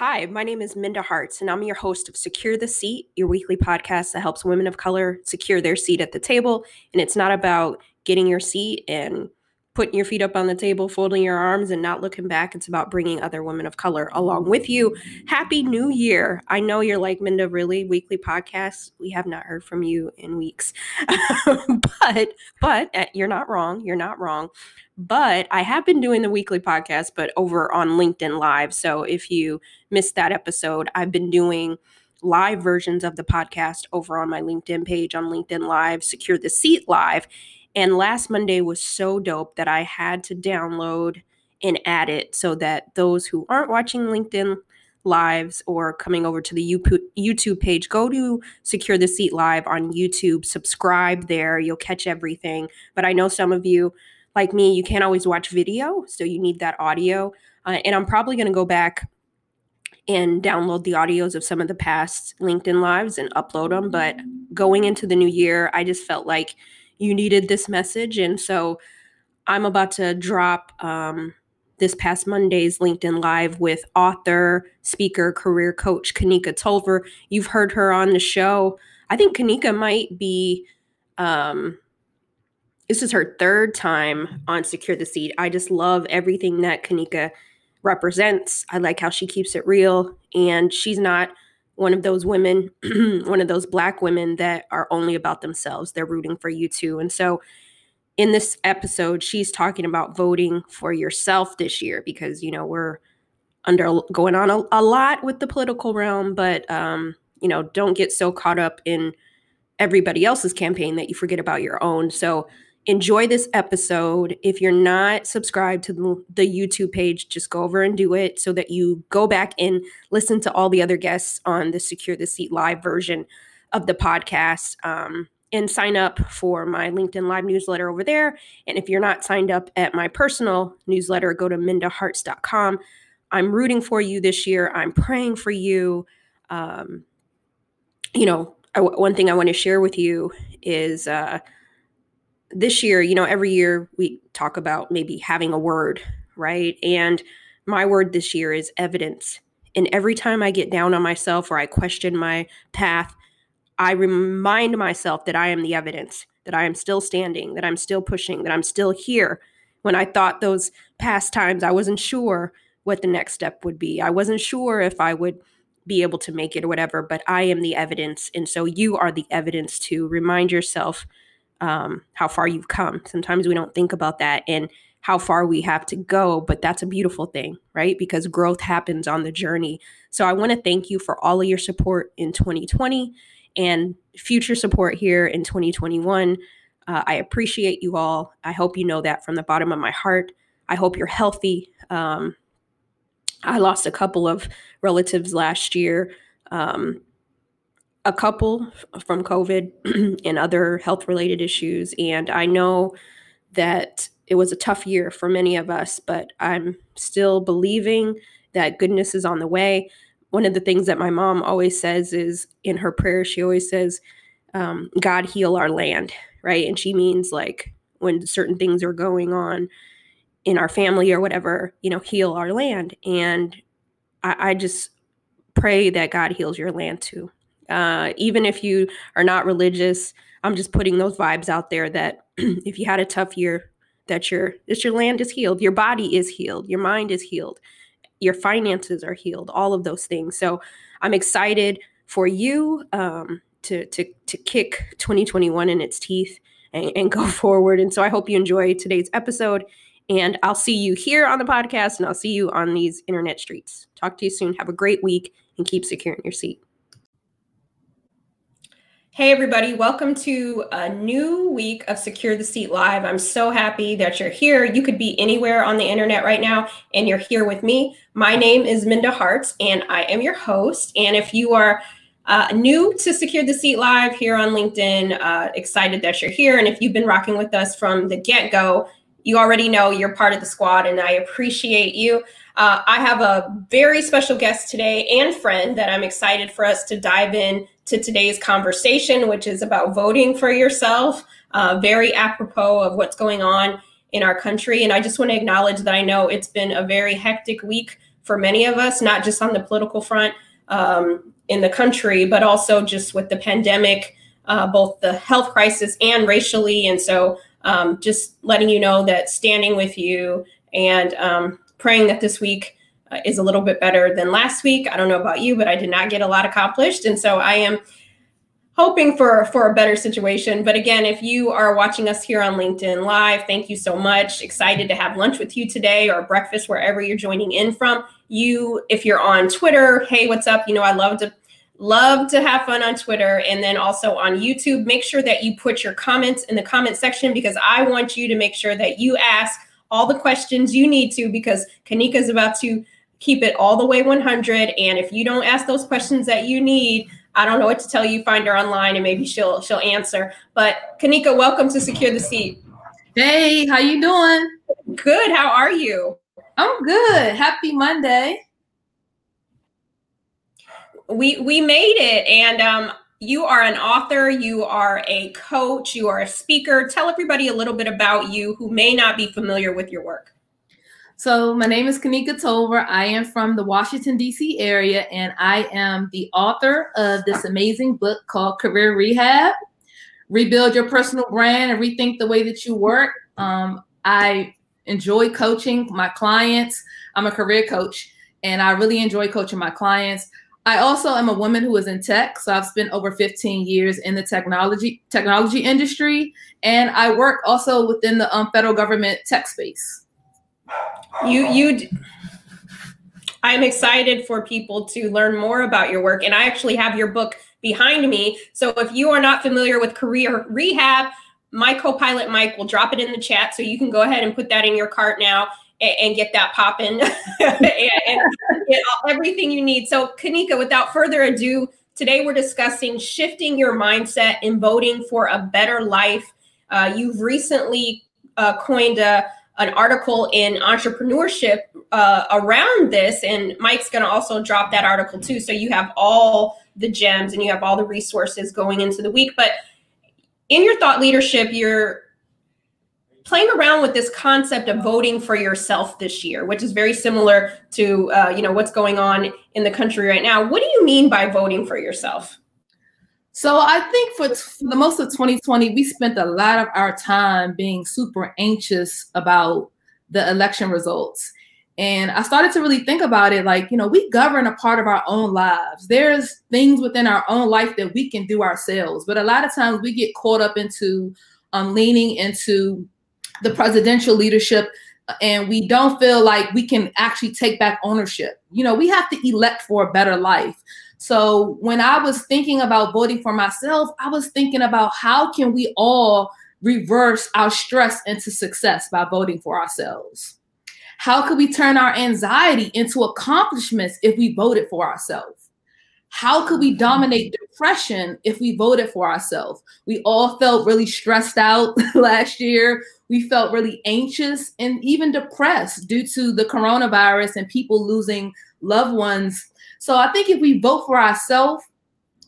Hi, my name is Minda Harts, and I'm your host of Secure the Seat, your weekly podcast that helps women of color secure their seat at the table. And it's not about getting your seat and putting your feet up on the table, folding your arms, and not looking back. It's about bringing other women of color along with you. Happy New Year. I know you're like, Minda, really? Weekly podcast? We have not heard from you in weeks. but, but uh, you're not wrong. You're not wrong. But I have been doing the weekly podcast, but over on LinkedIn Live. So if you missed that episode, I've been doing live versions of the podcast over on my LinkedIn page on LinkedIn Live, Secure the Seat Live. And last Monday was so dope that I had to download and add it so that those who aren't watching LinkedIn lives or coming over to the YouTube page, go to Secure the Seat Live on YouTube, subscribe there. You'll catch everything. But I know some of you, like me, you can't always watch video, so you need that audio. Uh, and I'm probably going to go back and download the audios of some of the past LinkedIn lives and upload them. But going into the new year, I just felt like you needed this message. And so I'm about to drop um, this past Monday's LinkedIn Live with author, speaker, career coach Kanika Tolver. You've heard her on the show. I think Kanika might be. Um, this is her third time on Secure the Seat. I just love everything that Kanika represents. I like how she keeps it real. And she's not one of those women, one of those black women that are only about themselves. They're rooting for you too. And so in this episode, she's talking about voting for yourself this year because, you know, we're under going on a, a lot with the political realm, but, um, you know, don't get so caught up in everybody else's campaign that you forget about your own. So, enjoy this episode. If you're not subscribed to the, YouTube page, just go over and do it so that you go back and listen to all the other guests on the Secure the Seat live version of the podcast. Um, and sign up for my LinkedIn Live newsletter over there. And if you're not signed up at my personal newsletter, go to mindaharts.com. I'm rooting for you this year. I'm praying for you. Um, you know, I, one thing I want to share with you is uh, this year, you know, every year we talk about maybe having a word, right? And my word this year is evidence. And every time I get down on myself or I question my path, I remind myself that I am the evidence, that I am still standing, that I'm still pushing, that I'm still here. When I thought those past times, I wasn't sure what the next step would be. I wasn't sure if I would be able to make it or whatever, but I am the evidence. And so you are the evidence to remind yourself um, how far you've come. Sometimes we don't think about that and how far we have to go, but that's a beautiful thing, right? Because growth happens on the journey. So I want to thank you for all of your support in 2020 and future support here in 2021. Uh, I appreciate you all. I hope you know that from the bottom of my heart. I hope you're healthy. Um, I lost a couple of relatives last year, um, a couple from COVID and other health related issues. And I know that it was a tough year for many of us, but I'm still believing that goodness is on the way one of the things that my mom always says is in her prayer, she always says, um, God heal our land, right? And she means like when certain things are going on in our family or whatever, you know, heal our land. And I, I just pray that God heals your land too. Uh, even if you are not religious, I'm just putting those vibes out there that if you had a tough year, that your that your land is healed, your body is healed, your mind is healed, your finances are healed, all of those things. So I'm excited for you um, to, to, to kick 2021 in its teeth and, and go forward. And so I hope you enjoy today's episode. And I'll see you here on the podcast and I'll see you on these internet streets. Talk to you soon. Have a great week and keep securing your seat. Hey, everybody, welcome to a new week of Secure the Seat Live. I'm so happy that you're here. You could be anywhere on the internet right now, and you're here with me. My name is Minda Harts, and I am your host. And if you are uh, new to Secure the Seat Live here on LinkedIn, uh, excited that you're here. And if you've been rocking with us from the get go, you already know you're part of the squad, and I appreciate you. Uh, I have a very special guest today and friend that I'm excited for us to dive in to today's conversation, which is about voting for yourself, uh, very apropos of what's going on in our country. And I just want to acknowledge that I know it's been a very hectic week for many of us, not just on the political front um, in the country, but also just with the pandemic, uh, both the health crisis and racially. And so, um, just letting you know that standing with you and um, praying that this week uh, is a little bit better than last week. I don't know about you, but I did not get a lot accomplished. And so, I am hoping for for a better situation. But again if you are watching us here on linkedin live thank you so much. Excited to have lunch with you today or breakfast wherever you're joining in from. You if you're on twitter hey what's up? You know i love to love to have fun on twitter and then also on youtube. Make sure that you put your comments in the comment section because i want you to make sure that you ask all the questions you need to because kanika is about to keep it all the way 100 and if you don't ask those questions that you need I don't know what to tell you. Find her online and maybe she'll she'll answer. But Kanika, welcome to Secure the Seat. Hey, how you doing? Good. How are you? I'm good. Happy Monday. We we made it, and um, you are an author. You are a coach. You are a speaker. Tell everybody a little bit about you who may not be familiar with your work. So, my name is Kanika Tolver. I am from the Washington, D.C. area, and I am the author of this amazing book called Career Rehab Rebuild Your Personal Brand and Rethink the Way That You Work. Um, I enjoy coaching my clients. I'm a career coach, and I really enjoy coaching my clients. I also am a woman who is in tech, so I've spent over 15 years in the technology technology industry, and I work also within the um, federal government tech space you you I'm excited for people to learn more about your work and I actually have your book behind me. So if you are not familiar with career rehab, my co-pilot Mike will drop it in the chat so you can go ahead and put that in your cart now and, and get that popping and, get everything you need. So Kanika, without further ado, today we're discussing shifting your mindset and voting for a better life. Uh, you've recently uh, coined a an article in entrepreneurship uh, around this, and Mike's going to also drop that article too. So you have all the gems and you have all the resources going into the week. But in your thought leadership, you're playing around with this concept of voting for yourself this year, which is very similar to uh, you know what's going on in the country right now. What do you mean by voting for yourself? So I think for, for, the most of 2020, we spent a lot of our time being super anxious about the election results. And I started to really think about it like, you know, we govern a part of our own lives. There's things within our own life that we can do ourselves. But a lot of times we get caught up into um, leaning into the presidential leadership and we don't feel like we can actually take back ownership. You know, we have to elect for a better life. So when I was thinking about voting for myself, I was thinking about how can we all reverse our stress into success by voting for ourselves? How could we turn our anxiety into accomplishments if we voted for ourselves? How could we dominate depression if we voted for ourselves? We all felt really stressed out last year. We felt really anxious and even depressed due to the coronavirus and people losing loved ones so I think if we vote for ourselves,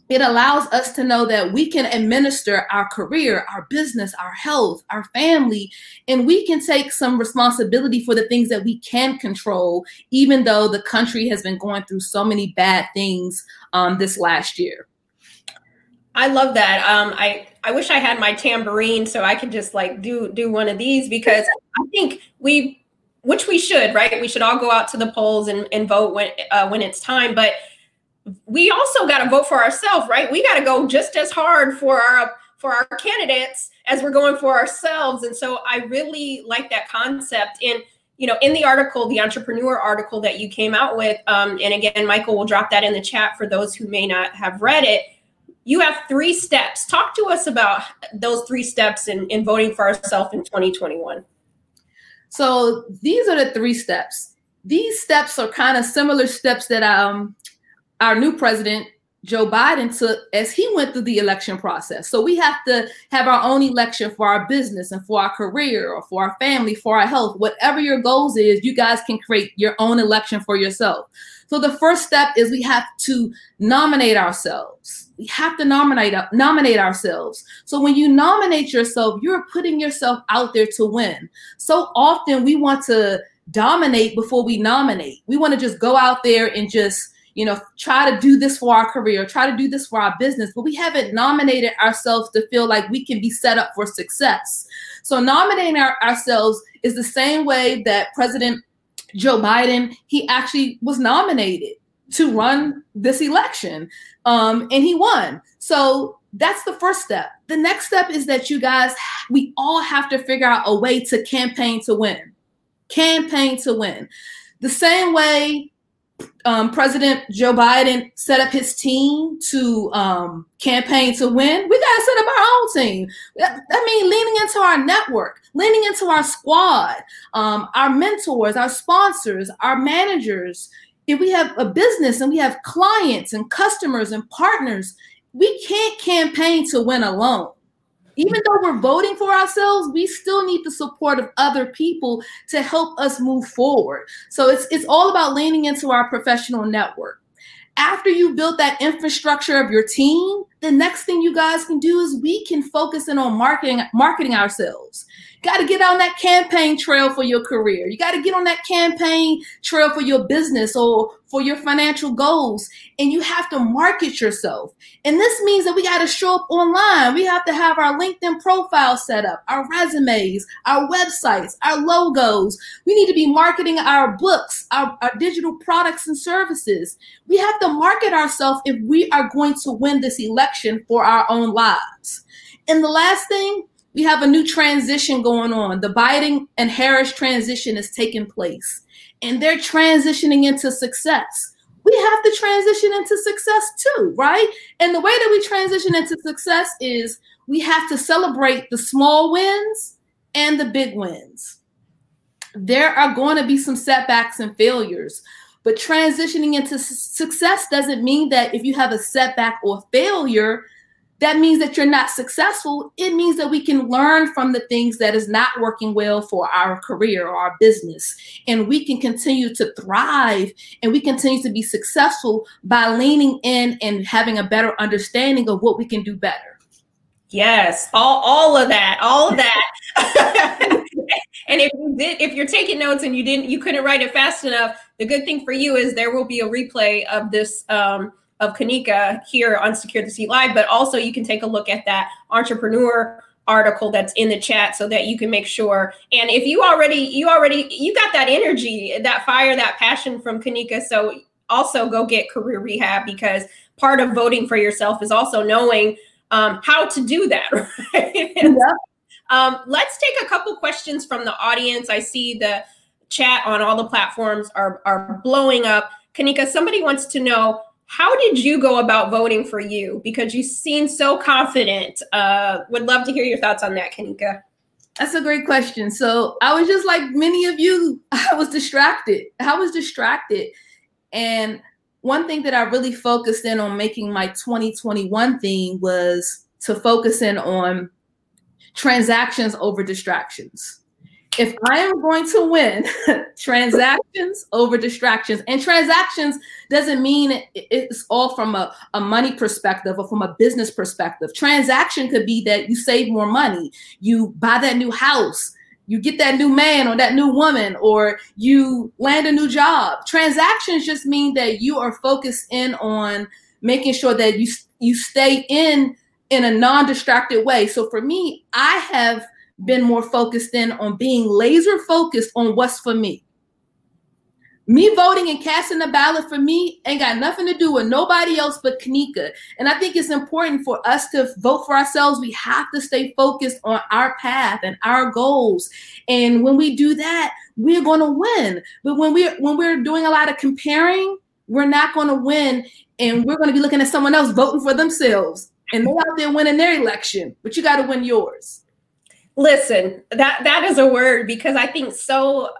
it allows us to know that we can administer our career, our business, our health, our family, and we can take some responsibility for the things that we can control, even though the country has been going through so many bad things um, this last year. I love that. Um, I I wish I had my tambourine so I could just like do do one of these because I think we which we should, right? We should all go out to the polls and, and vote when uh, when it's time. But we also got to vote for ourselves, right? We got to go just as hard for our for our candidates as we're going for ourselves. And so I really like that concept. And you know, in the article, the entrepreneur article that you came out with, um, and again, Michael will drop that in the chat for those who may not have read it. You have three steps. Talk to us about those three steps in, in voting for ourselves in 2021. So these are the three steps. These steps are kind of similar steps that um, our new president, Joe Biden, took as he went through the election process. So we have to have our own election for our business and for our career or for our family, for our health. Whatever your goals is, you guys can create your own election for yourself. So the first step is we have to nominate ourselves. We have to nominate nominate ourselves. So when you nominate yourself, you're putting yourself out there to win. So often we want to dominate before we nominate. We want to just go out there and just you know, try to do this for our career, try to do this for our business, but we haven't nominated ourselves to feel like we can be set up for success. So nominating our, ourselves is the same way that President Joe Biden, he actually was nominated to run this election. Um, and he won. So that's the first step. The next step is that you guys, we all have to figure out a way to campaign to win. Campaign to win. The same way um, President Joe Biden set up his team to um, campaign to win, we got to set up our own team. I mean, leaning into our network, leaning into our squad, um, our mentors, our sponsors, our managers. If we have a business and we have clients and customers and partners, we can't campaign to win alone even though we're voting for ourselves, we still need the support of other people to help us move forward. So it's it's all about leaning into our professional network. After you build that infrastructure of your team, the next thing you guys can do is we can focus in on marketing marketing ourselves got to get on that campaign trail for your career. You got to get on that campaign trail for your business or for your financial goals. And you have to market yourself. And this means that we got to show up online. We have to have our LinkedIn profile set up, our resumes, our websites, our logos. We need to be marketing our books, our, our digital products and services. We have to market ourselves if we are going to win this election for our own lives. And the last thing, we have a new transition going on. The Biden and Harris transition is taking place, and they're transitioning into success. We have to transition into success too, right? And the way that we transition into success is we have to celebrate the small wins and the big wins. There are going to be some setbacks and failures, but transitioning into success doesn't mean that if you have a setback or failure, that means that you're not successful. It means that we can learn from the things that is not working well for our career or our business. And we can continue to thrive and we continue to be successful by leaning in and having a better understanding of what we can do better. Yes, all, all of that, all of that. and if you did, if you're taking notes and you didn't, you couldn't write it fast enough, the good thing for you is there will be a replay of this um, of Kanika here on Secure the Seat Live, but also you can take a look at that entrepreneur article that's in the chat so that you can make sure. And if you already you already you got that energy that fire that passion from kanika so also go get career rehab because part of voting for yourself is also knowing um, how to do that right? Yeah. um, let's take a couple questions from the audience. I see the chat on all the platforms are, are blowing up. Kanika somebody wants to know how did you go about voting for you? Because you seem so confident. Uh, would love to hear your thoughts on that, Kanika. That's a great question. So I was just like many of you, I was distracted. I was distracted. And one thing that I really focused in on making my 2021 theme was to focus in on transactions over distractions if I am going to win transactions over distractions, and transactions doesn't mean it's all from a, a money perspective or from a business perspective. Transaction could be that you save more money, you buy that new house, you get that new man or that new woman, or you land a new job. Transactions just mean that you are focused in on making sure that you you stay in in a non-distracted way. So for me, I have been more focused in on being laser focused on what's for me. Me voting and casting the ballot for me ain't got nothing to do with nobody else but Kanika. And I think it's important for us to vote for ourselves. We have to stay focused on our path and our goals. And when we do that, we're going to win. But when we're when we're doing a lot of comparing, we're not going to win. And we're going to be looking at someone else voting for themselves. And they're out there winning their election, but you got to win yours. Listen, that that is a word because I think so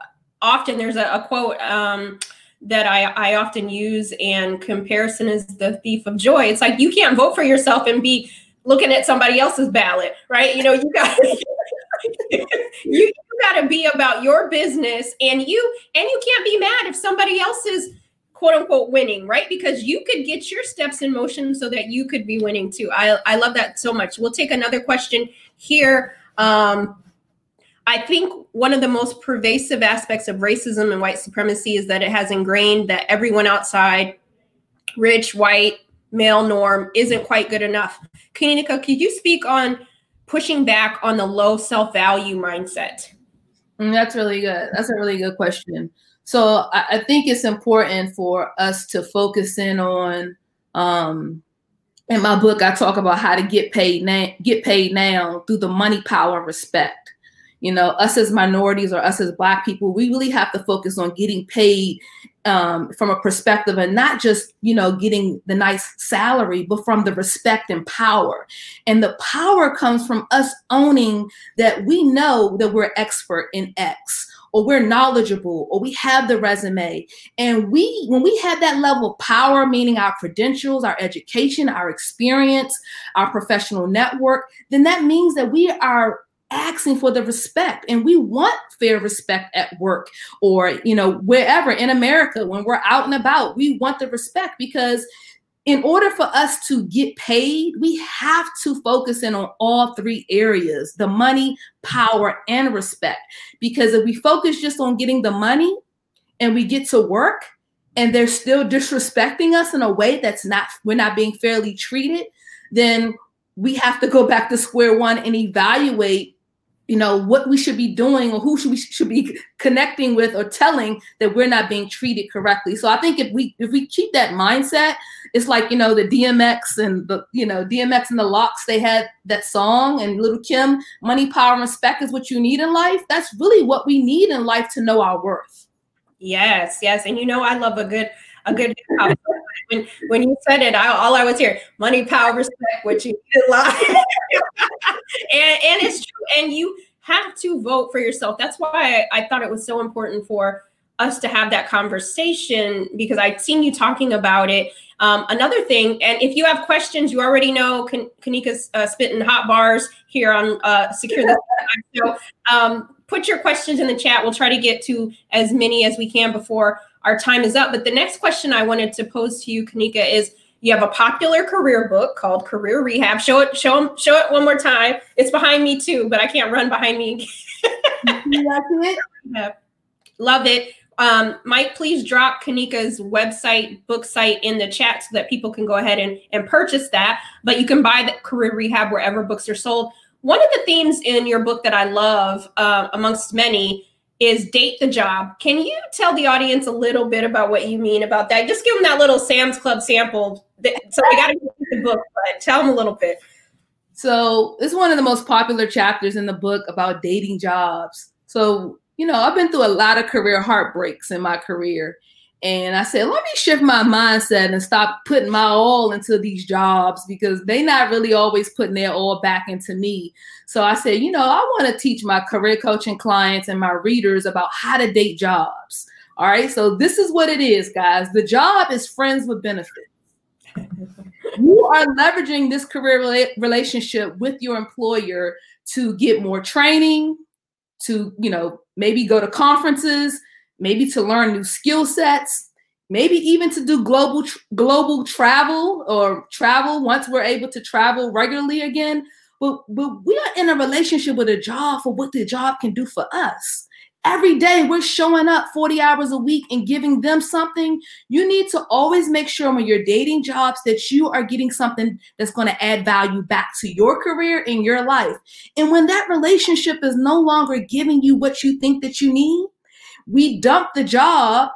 often there's a, a quote um, that I, I often use, and comparison is the thief of joy. It's like you can't vote for yourself and be looking at somebody else's ballot, right? You know, you got you, you got to be about your business, and you and you can't be mad if somebody else is quote unquote winning, right? Because you could get your steps in motion so that you could be winning too. I I love that so much. We'll take another question here. Um, I think one of the most pervasive aspects of racism and white supremacy is that it has ingrained that everyone outside, rich, white, male norm, isn't quite good enough. Kanika, could you speak on pushing back on the low self value mindset? Mm, that's really good. That's a really good question. So I, I, think it's important for us to focus in on. Um, in my book, I talk about how to get paid now. Get paid now through the money, power, respect you know us as minorities or us as black people we really have to focus on getting paid um, from a perspective and not just you know getting the nice salary but from the respect and power and the power comes from us owning that we know that we're expert in x or we're knowledgeable or we have the resume. And we when we have that level of power meaning our credentials our education our experience our professional network then that means that we are asking for the respect and we want fair respect at work or you know wherever in america when we're out and about we want the respect because in order for us to get paid we have to focus in on all three areas the money power and respect. Because if we focus just on getting the money and we get to work and they're still disrespecting us in a way that's not we're not being fairly treated then we have to go back to square one and evaluate you know what we should be doing or who should we should be connecting with or telling that we're not being treated correctly. So i think if we if we keep that mindset it's like you know the dmx and the you know dmx and the LOX they had that song and little Kim money power and respect is what you need in life. That's really what we need in life to know our worth. Yes yes. And you know i love a good a good when when you said it, I, all I was here, money, power, respect, what you need a lot. and, and it's true. And you have to vote for yourself. That's why I, thought it was so important for us to have that conversation because I'd seen you talking about it. Um, another thing, and if you have questions, you already know Kan- Kanika's uh, spitting hot bars here on uh, Secure the So um, put your questions in the chat. We'll try to get to as many as we can before our time is up. But the next question I wanted to pose to you, Kanika, is you have a popular career book called Career Rehab. Show it, show them, show it one more time. It's behind me too, but I can't run behind me. it? Love it. Um, Mike, please drop Kanika's website, book site in the chat so that people can go ahead and, and purchase that. But you can buy the Career Rehab wherever books are sold. One of the themes in your book that I love, uh, amongst many, is date the job. Can you tell the audience a little bit about what you mean about that? Just give them that little Sam's Club sample. So we got to get the book, but tell them a little bit. So is one of the most popular chapters in the book about dating jobs. So, you know, I've been through a lot of career heartbreaks in my career. And I said, let me shift my mindset and stop putting my all into these jobs because they not really always putting their all back into me. So I said, you know, I want to teach my career coaching clients and my readers about how to date jobs. All right. So this is what it is, guys. The job is friends with benefits. you are leveraging this career rela- relationship with your employer to get more training, to, you know, maybe go to conferences maybe to learn new skill sets, maybe even to do global global travel or travel once we're able to travel regularly again. But, but we are in a relationship with a job for what the job can do for us. Every day we're showing up 40 hours a week and giving them something. You need to always make sure when you're dating jobs that you are getting something that's going to add value back to your career and your life. And when that relationship is no longer giving you what you think that you need, we dump the job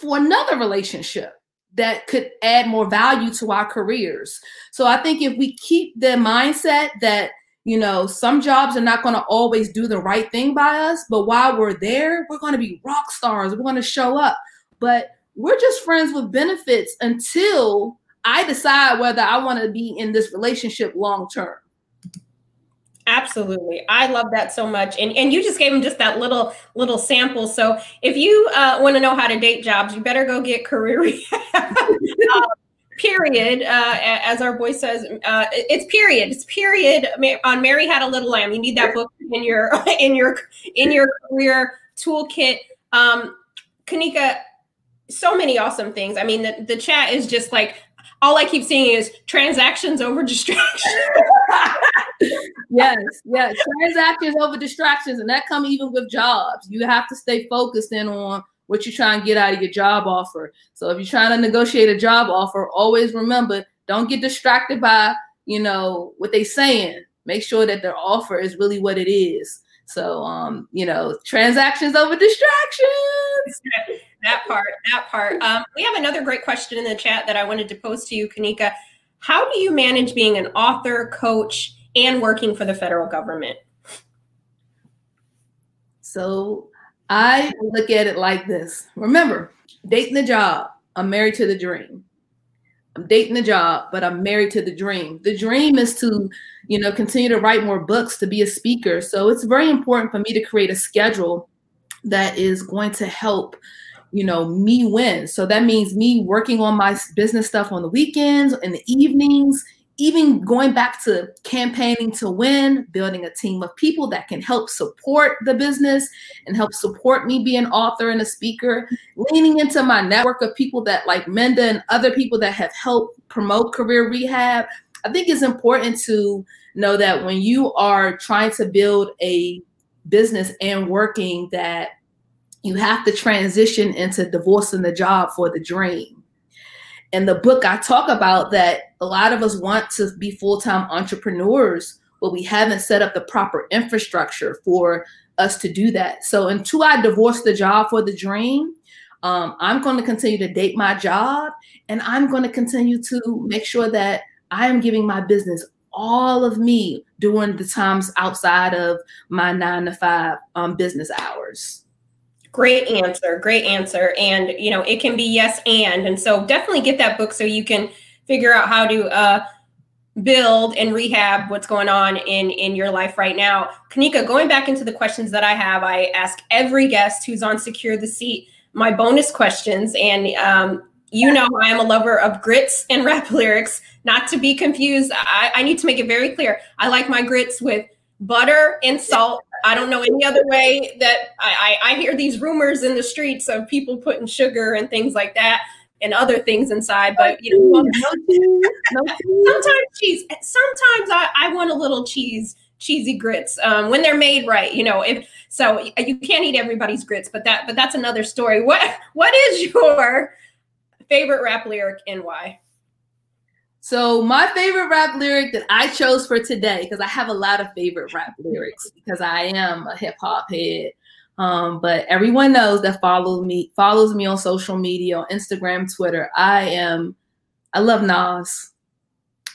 for another relationship that could add more value to our careers. So I think if we keep the mindset that you know, some jobs are not going to always do the right thing by us, but while we're there, we're going to be rock stars. We're going to show up. But we're just friends with benefits until I decide whether I want to be in this relationship long term. Absolutely. I love that so much. And and you just gave them just that little little sample. So if you uh, want to know how to date jobs, you better go get career uh, period. Uh, as our boy says, uh, it's period. It's period on Mary Had a Little Lamb. You need that book in your in your in your career toolkit. Um, Kanika, so many awesome things. I mean, the, the chat is just like all I keep seeing is transactions over distraction. yes, yes. Transactions over distractions, and that come even with jobs. You have to stay focused in on what you're trying to get out of your job offer. So if you're trying to negotiate a job offer, always remember don't get distracted by you know what they saying. Make sure that their offer is really what it is. So um, you know, transactions over distractions. that part, that part. Um, we have another great question in the chat that I wanted to pose to you, Kanika. How do you manage being an author, coach, and working for the federal government? So I look at it like this. Remember, dating the job, I'm married to the dream. I'm dating the job, but I'm married to the dream. The dream is to, you know, continue to write more books, to be a speaker. So it's very important for me to create a schedule that is going to help you know, me win. So that means me working on my business stuff on the weekends, in the evenings, even going back to campaigning to win, building a team of people that can help support the business and help support me be an author and a speaker, leaning into my network of people that like Minda and other people that have helped promote career rehab. I think it's important to know that when you are trying to build a business and working that you have to transition into divorcing the job for the dream. In the book, I talk about that a lot of us want to be full time entrepreneurs, but we haven't set up the proper infrastructure for us to do that. So until I divorce the job for the dream, um, I'm going to continue to date my job and I'm going to continue to make sure that I am giving my business all of me during the times outside of my nine to five um, business hours. Great answer. Great answer. And, you know, it can be yes and. And so definitely get that book so you can figure out how to uh, build and rehab what's going on in in your life right now. Kanika, going back into the questions that I have, I ask every guest who's on Secure the Seat my bonus questions. And um, you know I am a lover of grits and rap lyrics. Not to be confused, I, I need to make it very clear. I like my grits with butter and salt I don't know any other way that I, I, I hear these rumors in the streets of people putting sugar and things like that and other things inside. But you know, sometimes cheese. Sometimes I, I want a little cheese, cheesy grits um, when they're made right. You know, if so, you can't eat everybody's grits, but that but that's another story. What what is your favorite rap lyric and why? So my favorite rap lyric that I chose for today, because I have a lot of favorite rap lyrics because I am a hip hop head. Um, but everyone knows that follows me follows me on social media, on Instagram, Twitter. I am I love Nas.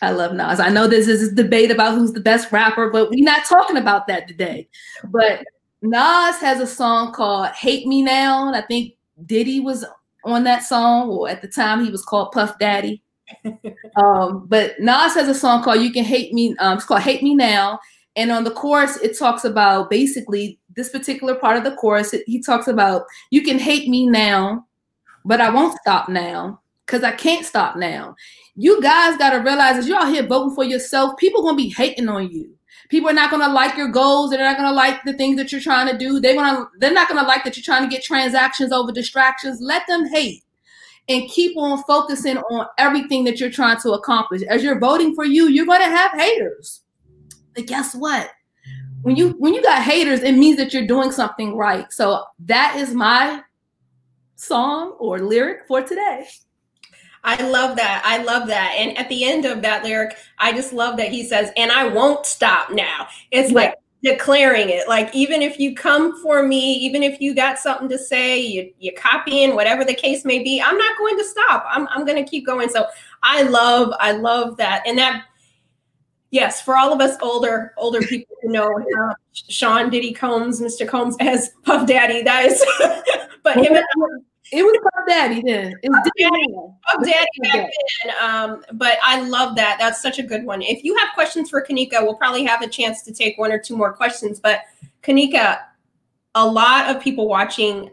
I love Nas. I know this is a debate about who's the best rapper, but we're not talking about that today. But Nas has a song called Hate Me Now. And I think Diddy was on that song, or at the time he was called Puff Daddy um, but Nas has a song called "You Can Hate Me." Um, it's called "Hate Me Now," and on the chorus, it talks about basically this particular part of the chorus. It, he talks about you can hate me now, but I won't stop now because I can't stop now. You guys got to realize as you're out here voting for yourself, people gonna be hating on you. People are not gonna like your goals. They're not gonna like the things that you're trying to do. They want to. They're not gonna like that you're trying to get transactions over distractions. Let them hate and keep on focusing on everything that you're trying to accomplish. As you're voting for you, you're going to have haters. But guess what? When you when you got haters, it means that you're doing something right. So that is my song or lyric for today. I love that. I love that. And at the end of that lyric, I just love that he says, and I won't stop now. It's yeah. like declaring it. Like even if you come for me even if you got something to say you, you're copying whatever the case may be i'm not going to stop. I'm, I'm going to keep going. So i love i love that. And that yes for all of us older older people who know uh, sean diddy combs mr combs as puff daddy that is but him and it was Puff Daddy then. It was Daddy, Puff Daddy back then. Um, but I love that. That's such a good one. If you have questions for Kanika, we'll probably have a chance to take one or two more questions. But Kanika, a lot of people watching,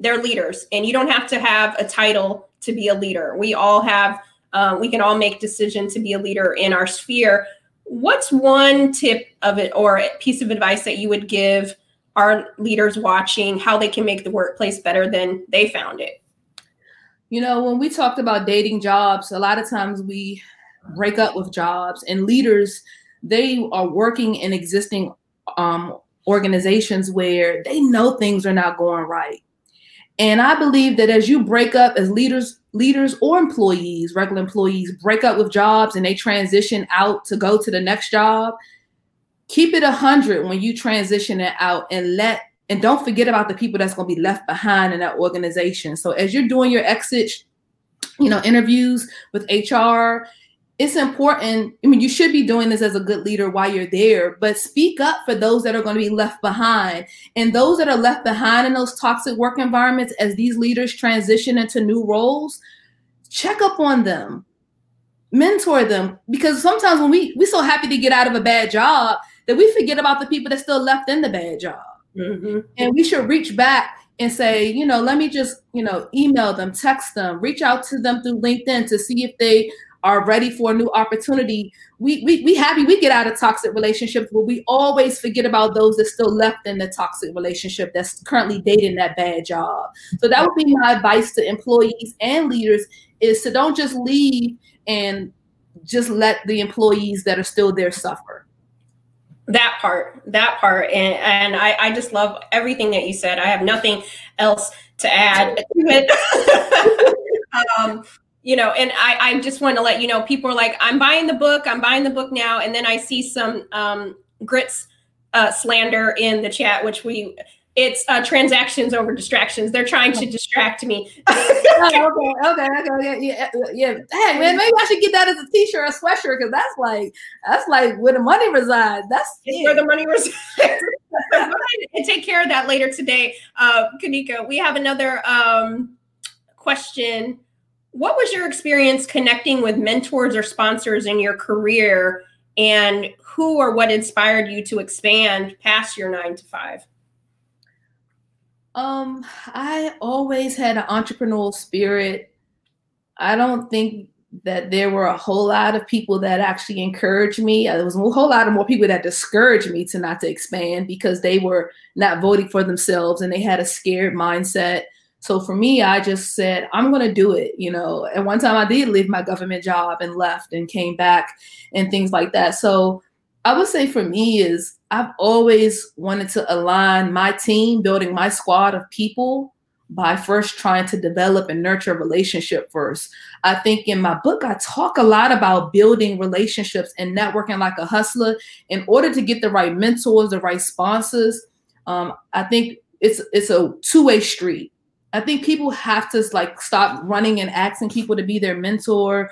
they're leaders, and you don't have to have a title to be a leader. We all have, uh, we can all make decisions to be a leader in our sphere. What's one tip of it or piece of advice that you would give? Our leaders watching how they can make the workplace better than they found it? You know, when we talked about dating jobs, a lot of times we break up with jobs and leaders they are working in existing um, organizations where they know things are not going right. And I believe that as you break up as leaders, leaders or employees, regular employees break up with jobs and they transition out to go to the next job, keep it a hundred when you transition it out and let and don't forget about the people that's going to be left behind in that organization. So as you're doing your exit, you know, interviews with HR it's important. I mean, you should be doing this as a good leader while you're there, but speak up for those that are going to be left behind. And those that are left behind in those toxic work environments as these leaders transition into new roles, check up on them, mentor them. Because sometimes when we, we're so happy to get out of a bad job that we forget about the people that still left in the bad job. Mm-hmm. And we should reach back and say, you know, let me just, you know, email them, text them, reach out to them through LinkedIn to see if they are ready for a new opportunity. We we we happy we get out of toxic relationships, but we always forget about those that still left in the toxic relationship that's currently dating that bad job. So that would be my advice to employees and leaders is to don't just leave and just let the employees that are still there suffer that part that part. And, and I, I just love everything that you said. I have nothing else to add to it. Um, you know, and I, I just want to let you know, people are like, I'm buying the book, I'm buying the book now. And then I see some um, grits uh, slander in the chat, which we, it's uh, transactions over distractions. They're trying to distract me. oh, okay, okay, okay, yeah, yeah, yeah. Hey, man, maybe I should get that as a t-shirt or sweatshirt because that's like that's like where the money resides. That's yeah. where the money resides. and take care of that later today, uh, Kanika. We have another um, question what was your experience connecting with mentors or sponsors in your career and who or what inspired you to expand past your nine to five um i always had an entrepreneurial spirit i don't think that there were a whole lot of people that actually encouraged me. There was a whole lot of more people that discouraged me to not to expand because they were not voting for themselves and they had a scared mindset. So for me, I just said, I'm going to do it. You know, at one time I did leave my government job and left and came back and things like that. So I would say for me is I've always wanted to align my team, building my squad of people by first trying to develop and nurture a relationship first. I think in my book, I talk a lot about building relationships and networking like a hustler in order to get the right mentors, the right sponsors. Um, I think it's it's a two-way street I think people have to like stop running and asking people to be their mentor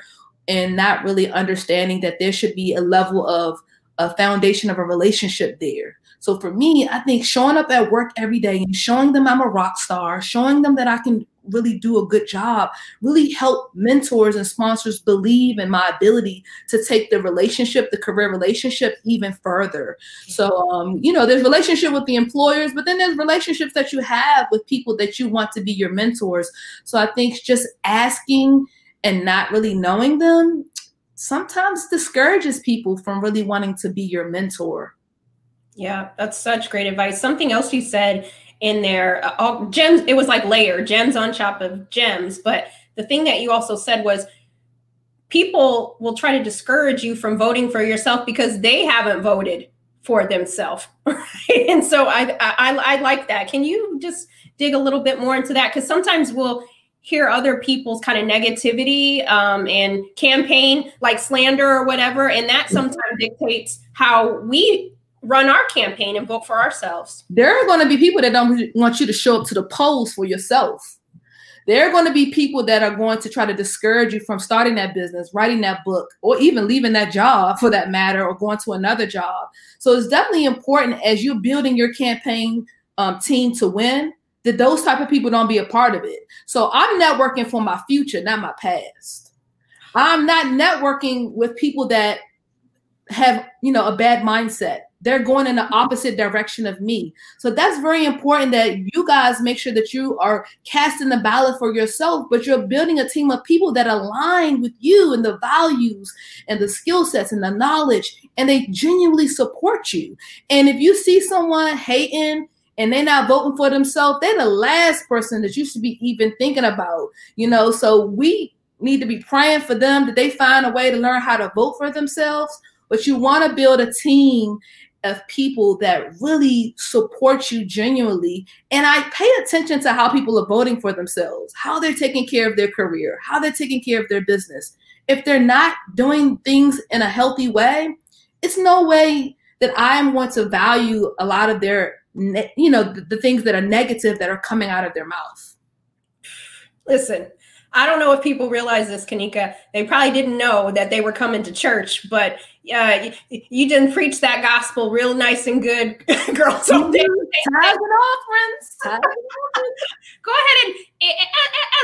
and not really understanding that there should be a level of a foundation of a relationship there. So for me, I think showing up at work every day and showing them I'm a rock star, showing them that I can really do a good job, really help mentors and sponsors believe in my ability to take the relationship, the career relationship even further. So, um, you know, there's relationship with the employers, but then there's relationships that you have with people that you want to be your mentors. So I think just asking and not really knowing them sometimes discourages people from really wanting to be your mentor. Yeah, that's such great advice. Something else you said in there. Uh, all gems, it was like layer gems on top of gems. But the thing that you also said was people will try to discourage you from voting for yourself because they haven't voted for themselves. And so I, I I like that. Can you just dig a little bit more into that? Because sometimes we'll hear other people's kind of negativity um, and campaign like slander or whatever, and that sometimes dictates how we run our campaign and vote for ourselves. There are going to be people that don't want you to show up to the polls for yourself. There are going to be people that are going to try to discourage you from starting that business, writing that book, or even leaving that job for that matter, or going to another job. So it's definitely important as you're building your campaign um, team to win that those type of people don't be a part of it. So I'm networking for my future, not my past. I'm not networking with people that have, you know, a bad mindset they're going in the opposite direction of me. So that's very important that you guys make sure that you are casting the ballot for yourself, but you're building a team of people that align with you and the values and the skill sets and the knowledge, and they genuinely support you. And if you see someone hating, and they're not voting for themselves, they're the last person that you should be even thinking about, you know. So we need to be praying for them that they find a way to learn how to vote for themselves but you want to build a team of people that really support you genuinely. And I pay attention to how people are voting for themselves, how they're taking care of their career, how they're taking care of their business. If they're not doing things in a healthy way, it's no way that I'm going to value a lot of their, you know, the, the things that are negative that are coming out of their mouth. Listen, I don't know if people realize this, Kanika. They probably didn't know that they were coming to church, but uh, you, you didn't preach that gospel real nice and good, girls. Tithes and offerings. go ahead and,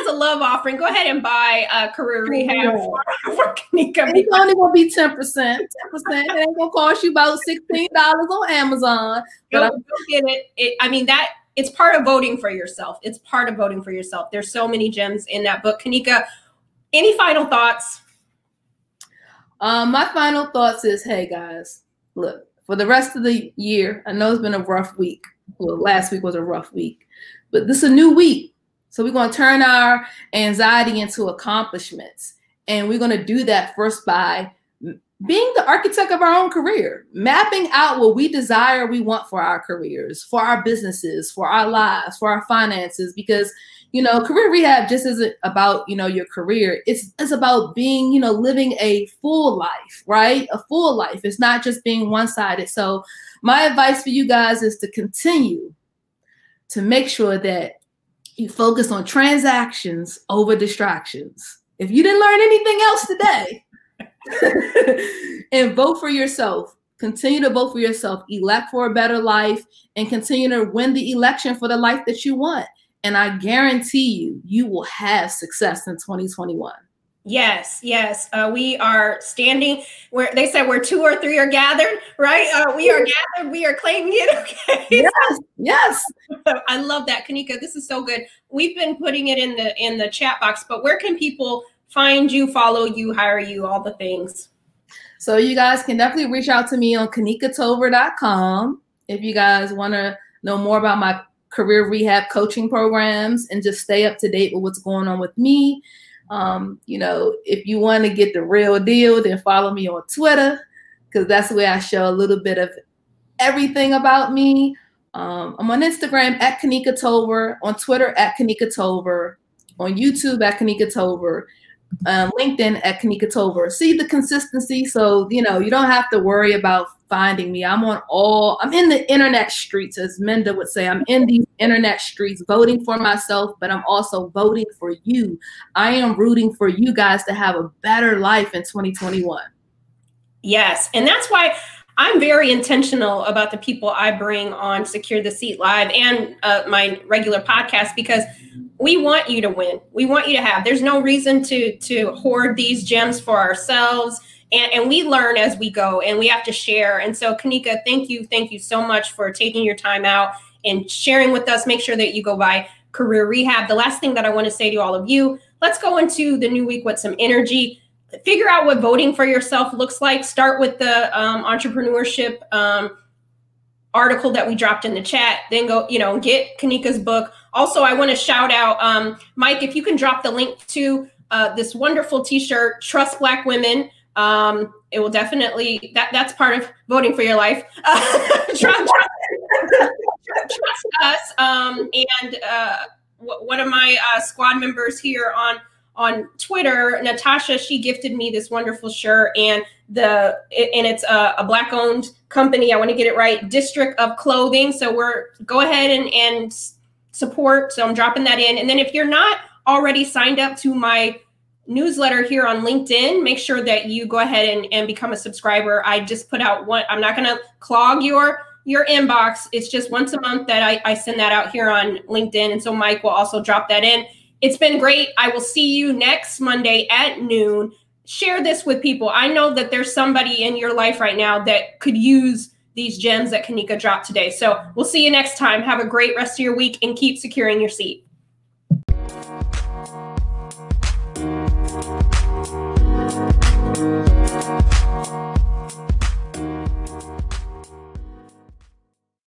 as a love offering, go ahead and buy a career rehab for, for Kanika. It's only gonna be ten percent. Ten percent. It ain't gonna cost you about sixteen dollars on Amazon. But go, go get it. it. I mean that it's part of voting for yourself. It's part of voting for yourself. There's so many gems in that book. Kanika, any final thoughts? Um, my final thoughts is, hey guys, look, for the rest of the year, I know it's been a rough week. Well, last week was a rough week, but this is a new week. So we're going to turn our anxiety into accomplishments. And we're going to do that first by being the architect of our own career, mapping out what we desire we want for our careers, for our businesses, for our lives, for our finances, because you know, career rehab just isn't about, you know, your career. It's it's about being, you know, living a full life, right? A full life. It's not just being one-sided. So my advice for you guys is to continue to make sure that you focus on transactions over distractions. If you didn't learn anything else today, and vote for yourself. Continue to vote for yourself. Elect for a better life and continue to win the election for the life that you want. And I guarantee you, you will have success in 2021. Yes, yes. Uh, we are standing where they said where two or three are gathered, right? Uh, we are gathered. We are claiming it. Okay. Yes, yes. I love that, Kanika. This is so good. We've been putting it in the in the chat box, but where can people find you, follow you, hire you, all the things. So you guys can definitely reach out to me on kanikatolver.com if you guys want to know more about my career rehab coaching programs and just stay up to date with what's going on with me. Um, you know, if you want to get the real deal, then follow me on Twitter because that's where I show a little bit of everything about me. Um, I'm on Instagram at Kanika Tolver, on Twitter at Kanika Tolver, on YouTube at Kanika Tolver, um, LinkedIn at Kanika Tolver. See the consistency. So, you know, you don't have to worry about finding me. I'm on all, I'm in the internet streets, as Minda would say. I'm in these internet streets voting for myself, but I'm also voting for you. I am rooting for you guys to have a better life in 2021. Yes. And that's why I'm very intentional about the people I bring on Secure the Seat Live and uh, my regular podcast because we want you to win. We want you to have. There's no reason to to hoard these gems for ourselves. And, and we learn as we go and we have to share. And so, Kanika, thank you. Thank you so much for taking your time out and sharing with us. Make sure that you go by Career Rehab. The last thing that I want to say to all of you let's go into the new week with some energy figure out what voting for yourself looks like. Start with the um, entrepreneurship um, article that we dropped in the chat. Then go, you know, get Kanika's book. Also, I want to shout out um, Mike if you can drop the link to uh, this wonderful T-shirt, "Trust Black Women." Um, it will definitely that that's part of voting for your life. trust, trust, trust, us. Um, and uh, one of my uh, squad members here on on Twitter, Natasha, she gifted me this wonderful shirt and the and it's a, a black owned company. I want to get it right, District of Clothing. So we're go ahead and and support. So I'm dropping that in. And then if you're not already signed up to my newsletter here on LinkedIn, make sure that you go ahead and, and become a subscriber. I just put out one, I'm not gonna clog your your inbox. It's just once a month that I, I send that out here on LinkedIn. And so Mike will also drop that in. It's been great. I will see you next Monday at noon. Share this with people. I know that there's somebody in your life right now that could use these gems that Kanika dropped today. So we'll see you next time. Have a great rest of your week and keep securing your seat.